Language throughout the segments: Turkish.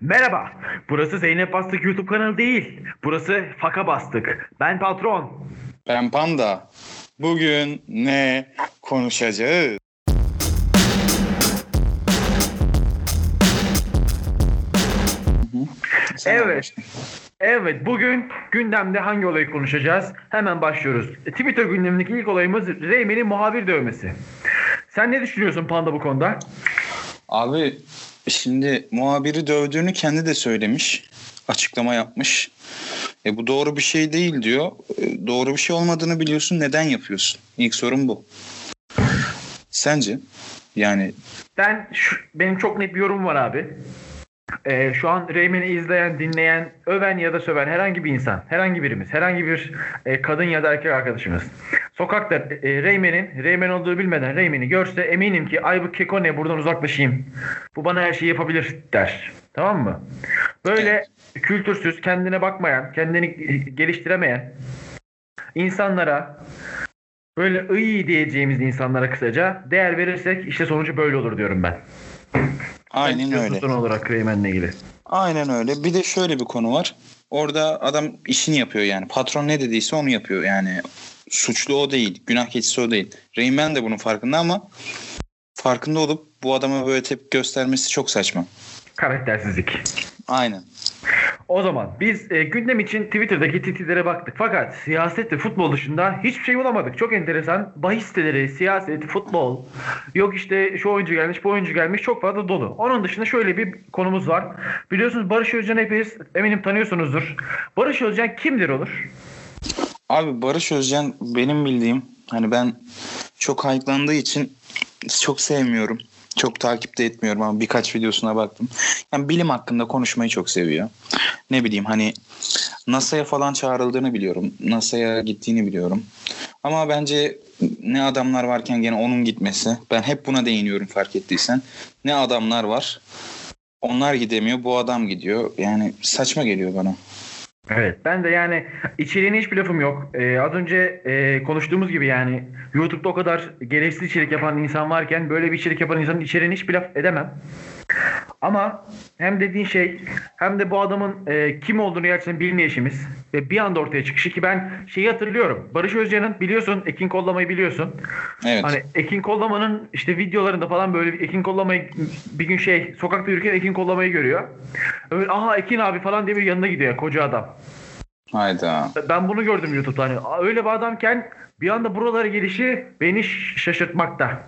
Merhaba, burası Zeynep Bastık YouTube kanalı değil. Burası Faka Bastık. Ben patron. Ben Panda. Bugün ne konuşacağız? Sen Evet. Evet, bugün gündemde hangi olayı konuşacağız? Hemen başlıyoruz. E, Twitter gündemindeki ilk olayımız Reymen'in muhabir dövmesi. Sen ne düşünüyorsun Panda bu konuda? Abi şimdi muhabiri dövdüğünü kendi de söylemiş. Açıklama yapmış. E bu doğru bir şey değil diyor. E, doğru bir şey olmadığını biliyorsun. Neden yapıyorsun? İlk sorun bu. Sence? Yani Ben şu- benim çok net bir yorum var abi. Ee, şu an Reymen'i izleyen, dinleyen, öven ya da söven herhangi bir insan, herhangi birimiz, herhangi bir e, kadın ya da erkek arkadaşımız sokakta e, Reymen'in, Reymen olduğu bilmeden Reymen'i görse eminim ki ay bu keko ne buradan uzaklaşayım. Bu bana her şeyi yapabilir der. Tamam mı? Böyle kültürsüz, kendine bakmayan, kendini geliştiremeyen insanlara böyle iyi diyeceğimiz insanlara kısaca değer verirsek işte sonucu böyle olur diyorum ben. Aynen Ben öyle. Son olarak Reymen'le ilgili. Aynen öyle. Bir de şöyle bir konu var. Orada adam işini yapıyor yani. Patron ne dediyse onu yapıyor yani. Suçlu o değil. Günah keçisi o değil. Reymen de bunun farkında ama farkında olup bu adama böyle tepki göstermesi çok saçma. Karaktersizlik. Aynen. O zaman biz e, gündem için Twitter'daki titilere baktık. Fakat siyaset ve futbol dışında hiçbir şey bulamadık. Çok enteresan. Bahis siteleri, siyaset, futbol. Yok işte şu oyuncu gelmiş, bu oyuncu gelmiş. Çok fazla dolu. Onun dışında şöyle bir konumuz var. Biliyorsunuz Barış Özcan hepiniz eminim tanıyorsunuzdur. Barış Özcan kimdir olur? Abi Barış Özcan benim bildiğim hani ben çok hype'landığı için çok sevmiyorum. Çok takip de etmiyorum ama birkaç videosuna baktım. Yani bilim hakkında konuşmayı çok seviyor. Ne bileyim hani NASA'ya falan çağrıldığını biliyorum. NASA'ya gittiğini biliyorum. Ama bence ne adamlar varken gene onun gitmesi. Ben hep buna değiniyorum fark ettiysen. Ne adamlar var. Onlar gidemiyor. Bu adam gidiyor. Yani saçma geliyor bana. Evet ben de yani içeriğine hiçbir lafım yok. Ee, az önce e, konuştuğumuz gibi yani YouTube'da o kadar gereksiz içerik yapan insan varken böyle bir içerik yapan insanın içeriğine hiçbir laf edemem. Ama hem dediğin şey hem de bu adamın e, kim olduğunu gerçekten bilmeyişimiz ve bir anda ortaya çıkışı ki ben şeyi hatırlıyorum. Barış Özcan'ın biliyorsun Ekin Kollamayı biliyorsun. Evet. Hani Ekin Kollama'nın işte videolarında falan böyle Ekin Kollamayı bir gün şey sokakta yürürken Ekin Kollamayı görüyor. Öyle aha Ekin abi falan diye bir yanına gidiyor koca adam. Hayda. Ben bunu gördüm YouTube'da. Hani öyle bir adamken bir anda buralara gelişi beni şaşırtmakta.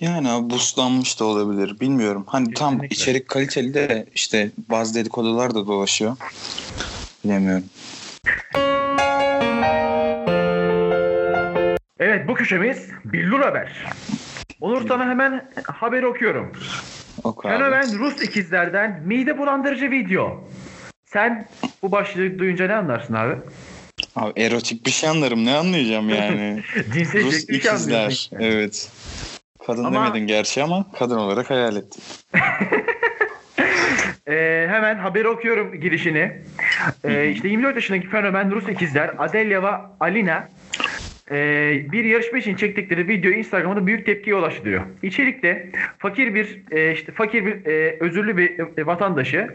Yani buslanmış da olabilir. Bilmiyorum. Hani tam Kesinlikle. içerik kaliteli de işte bazı dedikodular da dolaşıyor. Bilemiyorum. Evet bu köşemiz Billur Haber. Onur sana hemen haberi okuyorum. O kadar. Fenomen Rus ikizlerden mide bulandırıcı video. Sen bu başlığı duyunca ne anlarsın abi? Abi erotik bir şey anlarım. Ne anlayacağım yani? Cinsel Rus şey ikizler. anlıyorsun. Evet. Kadın Ama- demedin gerçi ama kadın olarak hayal ettim. Ee, hemen haberi okuyorum girişini. Ee, işte 24 yaşındaki fenomen Rus ikizler Adelia ve Alina ee, bir yarışma için çektikleri video Instagram'da büyük tepkiye ulaştırıyor. İçerikte fakir bir e, işte fakir bir e, özürlü bir e, vatandaşı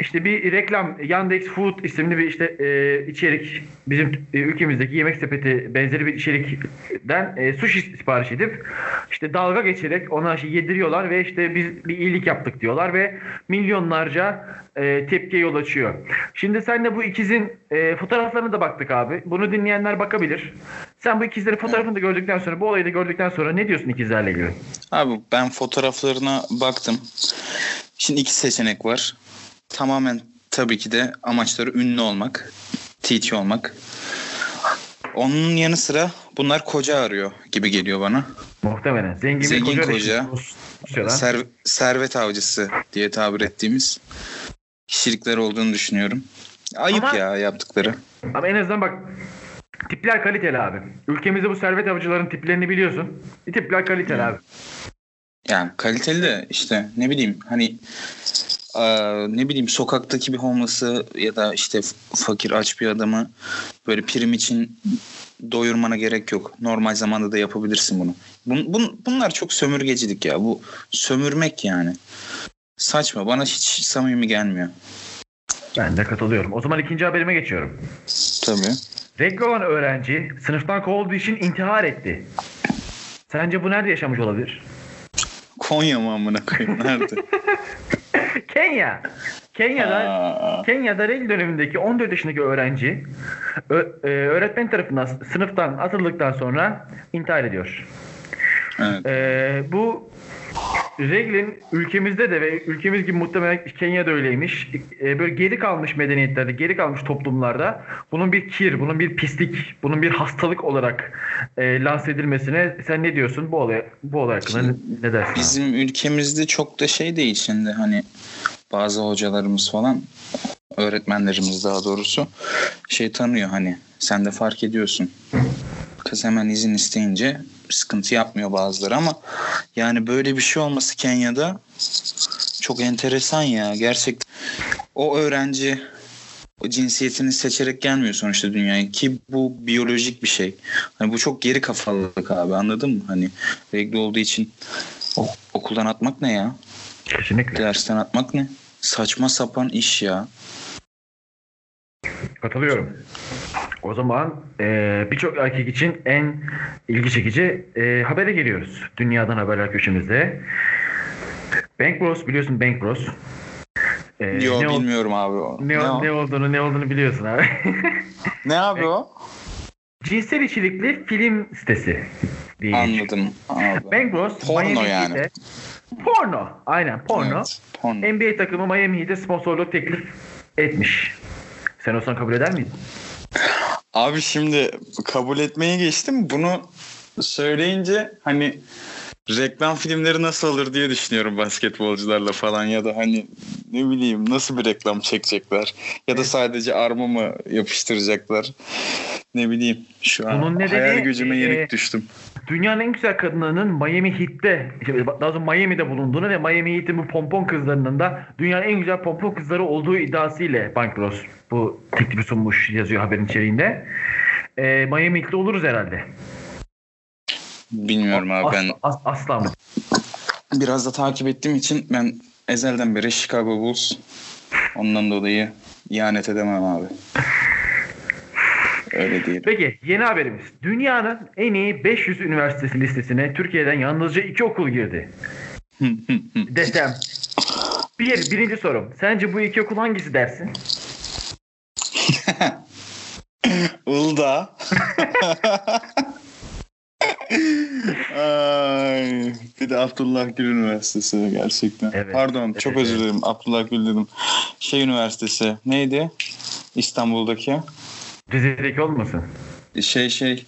işte bir reklam Yandex Food isimli bir işte e, içerik bizim e, ülkemizdeki yemek sepeti benzeri bir içerikten e, sushi sipariş edip işte dalga geçerek ona şey yediriyorlar ve işte biz bir iyilik yaptık diyorlar ve milyonlarca e, tepkiye yol açıyor. Şimdi sen de bu ikizin e, fotoğraflarına da baktık abi. Bunu dinleyenler bakabilir. Sen bu ikizlerin fotoğrafını da gördükten sonra, bu olayı da gördükten sonra ne diyorsun ikizlerle ilgili? Abi ben fotoğraflarına baktım. Şimdi iki seçenek var. Tamamen tabii ki de amaçları ünlü olmak. TT olmak. Onun yanı sıra bunlar koca arıyor gibi geliyor bana. Muhtemelen. Zengin, Zengin koca. koca. Ser- servet avcısı diye tabir ettiğimiz kişilikler olduğunu düşünüyorum. Ayıp Ama- ya yaptıkları. Ama en azından bak tipler kaliteli abi. Ülkemizde bu servet avcıların tiplerini biliyorsun. Bir tipler kaliteli abi. Yani kaliteli de işte ne bileyim hani eee, ne bileyim sokaktaki bir homeless'ı ya da işte fakir aç bir adamı böyle prim için doyurmana gerek yok. Normal zamanda da yapabilirsin bunu. Bun, bun- bunlar çok sömürgecilik ya. Bu sömürmek yani. saçma. Bana hiç samimi gelmiyor. Ben de katılıyorum. O zaman ikinci haberime geçiyorum. Tabii. Renkli olan öğrenci sınıftan kovulduğu için intihar etti. Sence bu nerede yaşamış olabilir? Konya mı amına koyayım? Nerede? Kenya. Kenya'da Aa, Kenya'da regl dönemindeki 14 yaşındaki öğrenci ö- e, öğretmen tarafından sınıftan atıldıktan sonra intihar ediyor. evet. E, bu reglin ülkemizde de ve ülkemiz gibi muhtemelen Kenya'da öyleymiş. E, böyle geri kalmış medeniyetlerde, geri kalmış toplumlarda bunun bir kir, bunun bir pislik, bunun bir hastalık olarak e, lanse edilmesine sen ne diyorsun bu olay bu olay hakkında ne, ne dersin? abi? Bizim ülkemizde çok da şey değil şimdi hani bazı hocalarımız falan öğretmenlerimiz daha doğrusu şey tanıyor hani sen de fark ediyorsun. Kız hemen izin isteyince sıkıntı yapmıyor bazıları ama yani böyle bir şey olması Kenya'da çok enteresan ya gerçekten. O öğrenci o cinsiyetini seçerek gelmiyor sonuçta dünyaya ki bu biyolojik bir şey. Hani bu çok geri kafalılık abi anladın mı? Hani regl olduğu için o- okuldan atmak ne ya? Kesinlikle. Dersten atmak ne? Saçma sapan iş ya. Katılıyorum. O zaman e, birçok erkek için en ilgi çekici e, habere geliyoruz. Dünyadan haberler köşemizde. Bank Bros biliyorsun Bank Bros. E, Yo ne, ol- bilmiyorum abi o. ne, Ne, o? ne olduğunu ne olduğunu biliyorsun abi. Ne abi o? Cinsel içerikli film sitesi. diye. Anladım abi. Bank Bros Porno Miami yani. Heat'e- Porno. Aynen porno. Evet, porno. NBA takımı Miami Heat'e sponsorluk teklif etmiş. Sen olsan kabul eder miydin? Abi şimdi kabul etmeye geçtim. Bunu söyleyince hani reklam filmleri nasıl olur diye düşünüyorum basketbolcularla falan ya da hani ne bileyim nasıl bir reklam çekecekler ya da sadece arma mı yapıştıracaklar ne bileyim şu an Bunun nedeni, hayal gücüme yenik e, düştüm. Dünyanın en güzel kadınlarının Miami Heat'te, daha doğrusu Miami'de bulunduğunu ve Miami Heat'in bu pompon kızlarının da dünyanın en güzel pompon kızları olduğu iddiasıyla Bank Bros bu teklifi sunmuş yazıyor haberin içeriğinde. Ee, Miami Heat'te oluruz herhalde. Bilmiyorum abi ben Asla, as- asla mı? biraz da takip ettiğim için ben ezelden beri Chicago Bulls ondan dolayı ihanet edemem abi. Öyle diyelim. Peki yeni haberimiz. Dünyanın en iyi 500 üniversitesi listesine Türkiye'den yalnızca iki okul girdi. Desem. Bir, birinci sorum. Sence bu iki okul hangisi dersin? Uludağ. Ay, bir de Abdullah Gül Üniversitesi gerçekten. Evet, Pardon çok evet, özür dilerim Abdullah Gül dedim. Şey Üniversitesi neydi? İstanbul'daki. Rize'deki olmasın? Şey şey.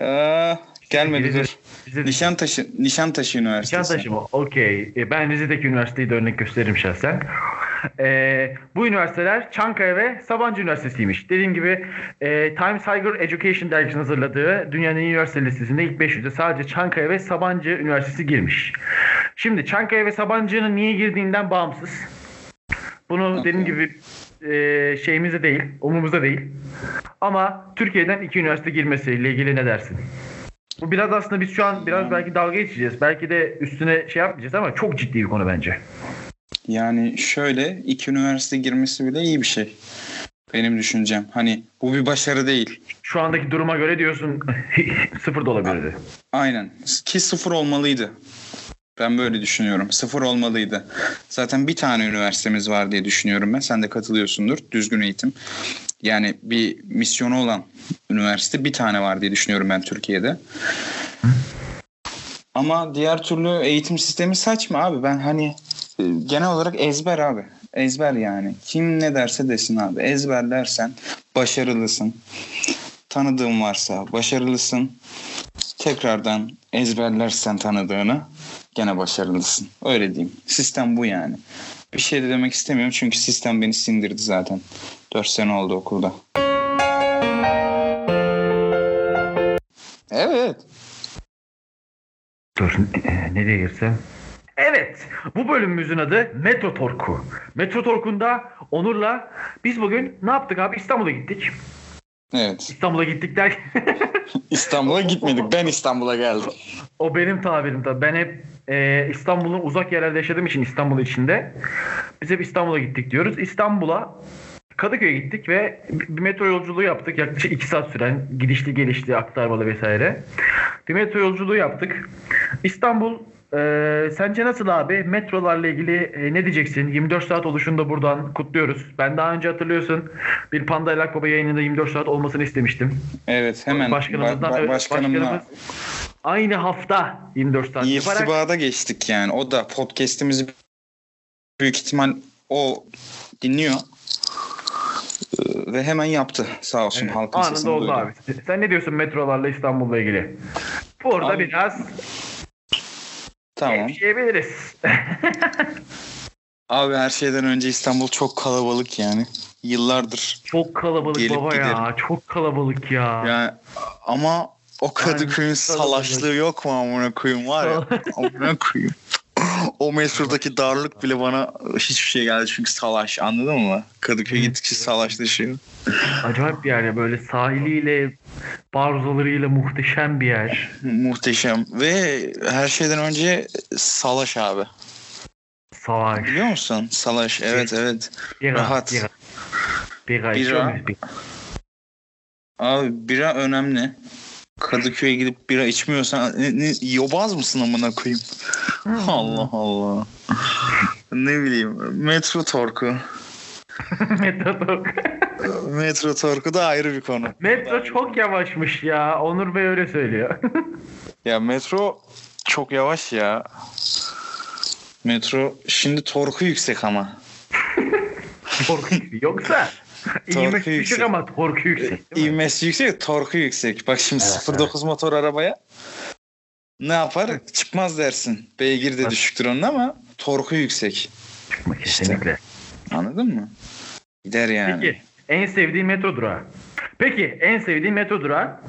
Aa, gelmedi Rize- dur. Rize'deki Nişantaşı, Nişantaşı Üniversitesi. Nişantaşı mı? Okey. E, Ben Rize'deki üniversiteyi de örnek gösteririm şahsen. E, bu üniversiteler Çankaya ve Sabancı Üniversitesi'ymiş. Dediğim gibi e, Times Higher Education dergisinin hazırladığı dünyanın üniversite listesinde ilk 500'de sadece Çankaya ve Sabancı Üniversitesi girmiş. Şimdi Çankaya ve Sabancı'nın niye girdiğinden bağımsız. Bunu dediğim gibi e, şeyimizde değil, umumuzda değil. Ama Türkiye'den iki üniversite girmesiyle ilgili ne dersin? Bu biraz aslında biz şu an biraz belki dalga geçeceğiz. Belki de üstüne şey yapmayacağız ama çok ciddi bir konu bence. Yani şöyle iki üniversite girmesi bile iyi bir şey. Benim düşüncem. Hani bu bir başarı değil. Şu andaki duruma göre diyorsun sıfır da olabilirdi. Aynen. Ki sıfır olmalıydı. Ben böyle düşünüyorum. Sıfır olmalıydı. Zaten bir tane üniversitemiz var diye düşünüyorum ben. Sen de katılıyorsundur. Düzgün eğitim. Yani bir misyonu olan üniversite bir tane var diye düşünüyorum ben Türkiye'de. Ama diğer türlü eğitim sistemi saçma abi. Ben hani genel olarak ezber abi. Ezber yani. Kim ne derse desin abi. Ezberlersen başarılısın. Tanıdığın varsa başarılısın. Tekrardan ezberlersen tanıdığını gene başarılısın. Öyle diyeyim. Sistem bu yani. Bir şey de demek istemiyorum çünkü sistem beni sindirdi zaten. 4 sene oldu okulda. Evet. Dur e, nereye girsem? Evet bu bölümümüzün adı Metro Torku. Metro Torku'nda Onur'la biz bugün ne yaptık abi İstanbul'a gittik. Evet. İstanbul'a gittik derken İstanbul'a gitmedik. Ben İstanbul'a geldim. O benim tabirim tabii. Ben hep e, İstanbul'un uzak yerlerde yaşadığım için İstanbul içinde. Biz hep İstanbul'a gittik diyoruz. İstanbul'a Kadıköy'e gittik ve bir metro yolculuğu yaptık. Yaklaşık 2 saat süren gidişli gelişli aktarmalı vesaire. Bir metro yolculuğu yaptık. İstanbul e, sence nasıl abi? Metrolarla ilgili e, ne diyeceksin? 24 saat oluşunu da buradan kutluyoruz. Ben daha önce hatırlıyorsun bir Panda Elak Baba yayınında 24 saat olmasını istemiştim. Evet hemen Başkanımızdan ba- ba- evet, başkanımla başkanımız aynı hafta 24 saat yaparak irtibada geçtik yani. O da podcast'imizi büyük ihtimal o dinliyor. Ee, Ve hemen yaptı sağ olsun Evet, halkın anında sesini oldu duydu. abi. Sen ne diyorsun metrolarla İstanbul'la ilgili? Burada Abi, biraz Tamam. gevşeyebiliriz. Abi her şeyden önce İstanbul çok kalabalık yani. Yıllardır. Çok kalabalık Gelip baba ya. giderim. Çok kalabalık ya. Yani ama o Kadıköy'ün Aynen, salaşlığı yok mu amına koyayım var ya. amına koyayım. O metrodaki darlık bile bana hiçbir şey geldi çünkü salaş anladın mı? Kadıköy gittikçe salaşlaşıyor. Acayip bir yer ya. Böyle sahiliyle, barzolarıyla muhteşem bir yer. Muhteşem ve her şeyden önce salaş abi. Savaş. Biliyor musun? Salaş evet evet. Bira, Rahat. Bira. Bira. Bira. Abi bira önemli. Kadıköy'e gidip bira içmiyorsan ne, ne, yobaz mısın amına koyayım? Allah Allah. ne bileyim metro torku. Metro, Metro torku da ayrı bir konu. Metro çok yavaşmış ya. Onur Bey öyle söylüyor. Ya metro çok yavaş ya. Metro şimdi torku yüksek ama. Torku yüksek. Yoksa Torku ivmesi yüksek. ama torku yüksek. değil mi? İvmesi yüksek, torku yüksek. Bak şimdi Evet, 09 motor arabaya ne yapar? Çıkmaz dersin. Beygir de Evet. düşüktür onun ama torku yüksek. Çıkma kesinlikle. Anladın mı? Gider yani. Peki en sevdiğin metro durağı? Peki en sevdiğin metro durağı?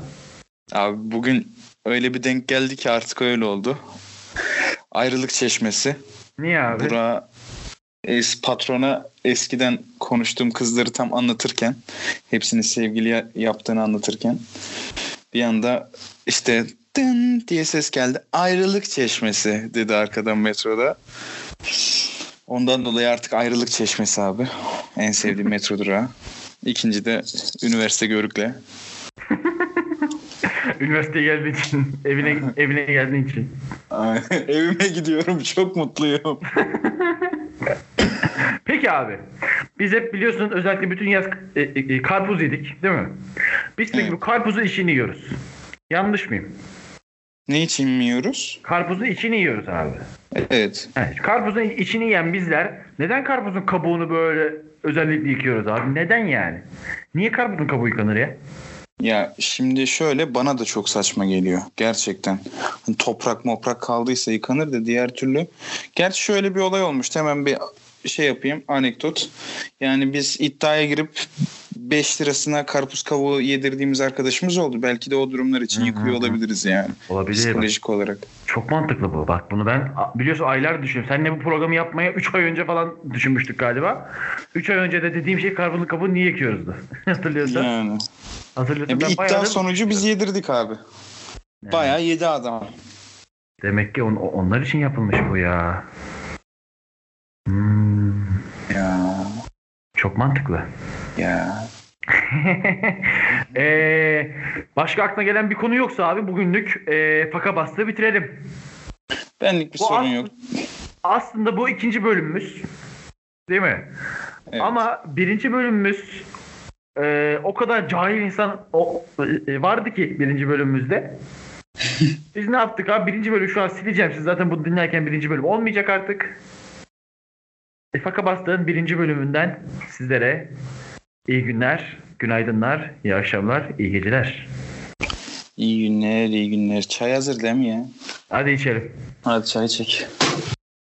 Abi bugün öyle bir denk geldi ki artık öyle oldu. Ayrılık çeşmesi. Niye abi? Bura es, patrona eskiden konuştuğum kızları tam anlatırken hepsini sevgili ya- yaptığını anlatırken bir anda işte dın diye ses geldi. Ayrılık çeşmesi dedi arkadan metroda. Ondan dolayı artık ayrılık çeşmesi abi. En sevdiğim metro durağı. İkinci de üniversite görükle. Üniversiteye geldiğin için, evine evine geldiğin için. Evime gidiyorum çok mutluyum. Peki abi. Biz hep biliyorsun özellikle bütün yaz e, e, karpuz yedik değil mi? Biz peki Evet. bu karpuzun içini yiyoruz. Yanlış mıyım? Ne için yiyoruz? Karpuzun içini yiyoruz abi. Evet. Evet, karpuzun içini yiyen bizler neden karpuzun kabuğunu böyle özellikle yıkıyoruz abi? Neden yani? Niye karpuzun kabuğu yıkanır ya? Ya şimdi şöyle bana da çok saçma geliyor gerçekten. Hani toprak moprak kaldıysa yıkanır da diğer türlü. Gerçi şöyle bir olay olmuştu hemen bir şey yapayım anekdot. Yani biz iddiaya girip 5 lirasına karpuz kabuğu yedirdiğimiz arkadaşımız oldu. Belki de o durumlar için Hı hı yıkıyor olabiliriz yani. Olabilir. Psikolojik olarak. Çok mantıklı bu. Bak bunu ben biliyorsun aylar düşünüyorum. Seninle bu programı yapmaya 3 ay önce falan düşünmüştük galiba. 3 ay önce de dediğim şey karpuzun kabuğunu niye yıkıyoruzdu? Hatırlıyorsan. Yani. Hatırlıyorsan. Ya bir iddia bayağıdır- sonucu biz yedirdik abi. Yani Bayağı yedi adam. Demek ki on- onlar için yapılmış bu ya. Hmm, Ya. çok mantıklı. Ya. Ee, başka aklına gelen bir konu yoksa abi bugünlük e, faka bastığı bitirelim. Benlik bir Bu sorun as- yok. Aslında bu ikinci bölümümüz. Değil mi? Evet. Ama birinci bölümümüz e, o kadar cahil insan o, e, vardı ki birinci bölümümüzde. Biz ne yaptık abi? Birinci bölüm şu an sileceğim. Siz zaten bunu dinlerken birinci bölüm olmayacak artık. E, Faka Bastığın birinci bölümünden sizlere iyi günler, günaydınlar, iyi akşamlar, iyi geceler. İyi günler, iyi günler. Çay hazır değil mi ya? Hadi içelim. Hadi çay çek.